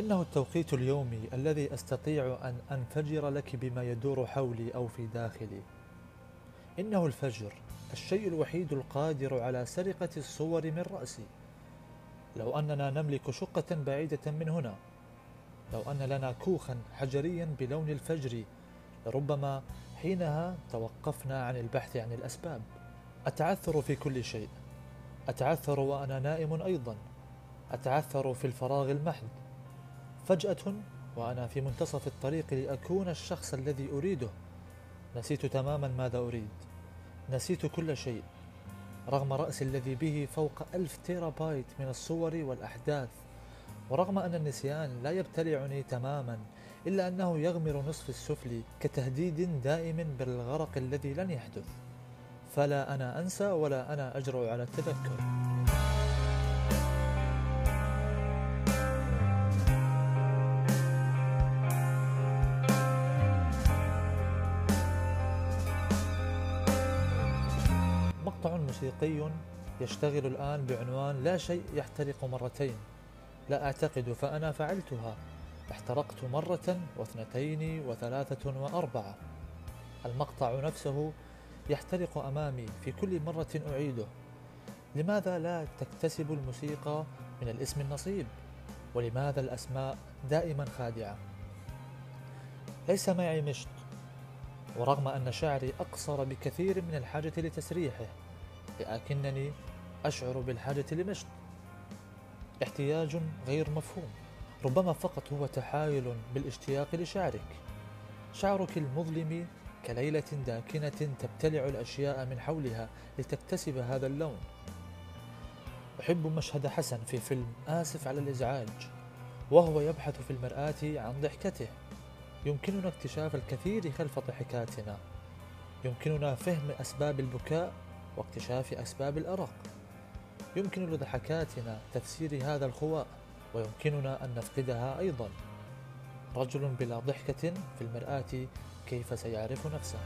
إنه التوقيت اليومي الذي أستطيع أن أنفجر لك بما يدور حولي أو في داخلي. إنه الفجر الشيء الوحيد القادر على سرقة الصور من رأسي. لو أننا نملك شقة بعيدة من هنا لو أن لنا كوخا حجريا بلون الفجر لربما حينها توقفنا عن البحث عن الأسباب. أتعثر في كل شيء. أتعثر وأنا نائم أيضا. أتعثر في الفراغ المحض. فجأة وأنا في منتصف الطريق لأكون الشخص الذي أريده. نسيت تماما ماذا أريد. نسيت كل شيء رغم رأسي الذي به فوق ألف تيرابايت من الصور والأحداث ورغم أن النسيان لا يبتلعني تماما إلا أنه يغمر نصف السفلي كتهديد دائم بالغرق الذي لن يحدث. فلا أنا أنسى ولا أنا أجرؤ على التذكر. موسيقي يشتغل الآن بعنوان لا شيء يحترق مرتين. لا أعتقد فأنا فعلتها. احترقت مرة واثنتين وثلاثة وأربعة. المقطع نفسه يحترق أمامي في كل مرة أعيده. لماذا لا تكتسب الموسيقى من الاسم النصيب؟ ولماذا الأسماء دائما خادعة؟ ليس معي مشط ورغم أن شعري أقصر بكثير من الحاجة لتسريحه لكنني أشعر بالحاجة لمشط احتياج غير مفهوم ربما فقط هو تحايل بالاشتياق لشعرك. شعرك المظلم كليلة داكنة تبتلع الأشياء من حولها لتكتسب هذا اللون. أحب مشهد حسن في فيلم آسف على الإزعاج وهو يبحث في المرآة عن ضحكته. يمكننا اكتشاف الكثير خلف ضحكاتنا. يمكننا فهم أسباب البكاء واكتشاف أسباب الأرق. يمكن لضحكاتنا تفسير هذا الخواء ويمكننا أن نفقدها أيضا. رجل بلا ضحكة في المرآة كيف سيعرف نفسه؟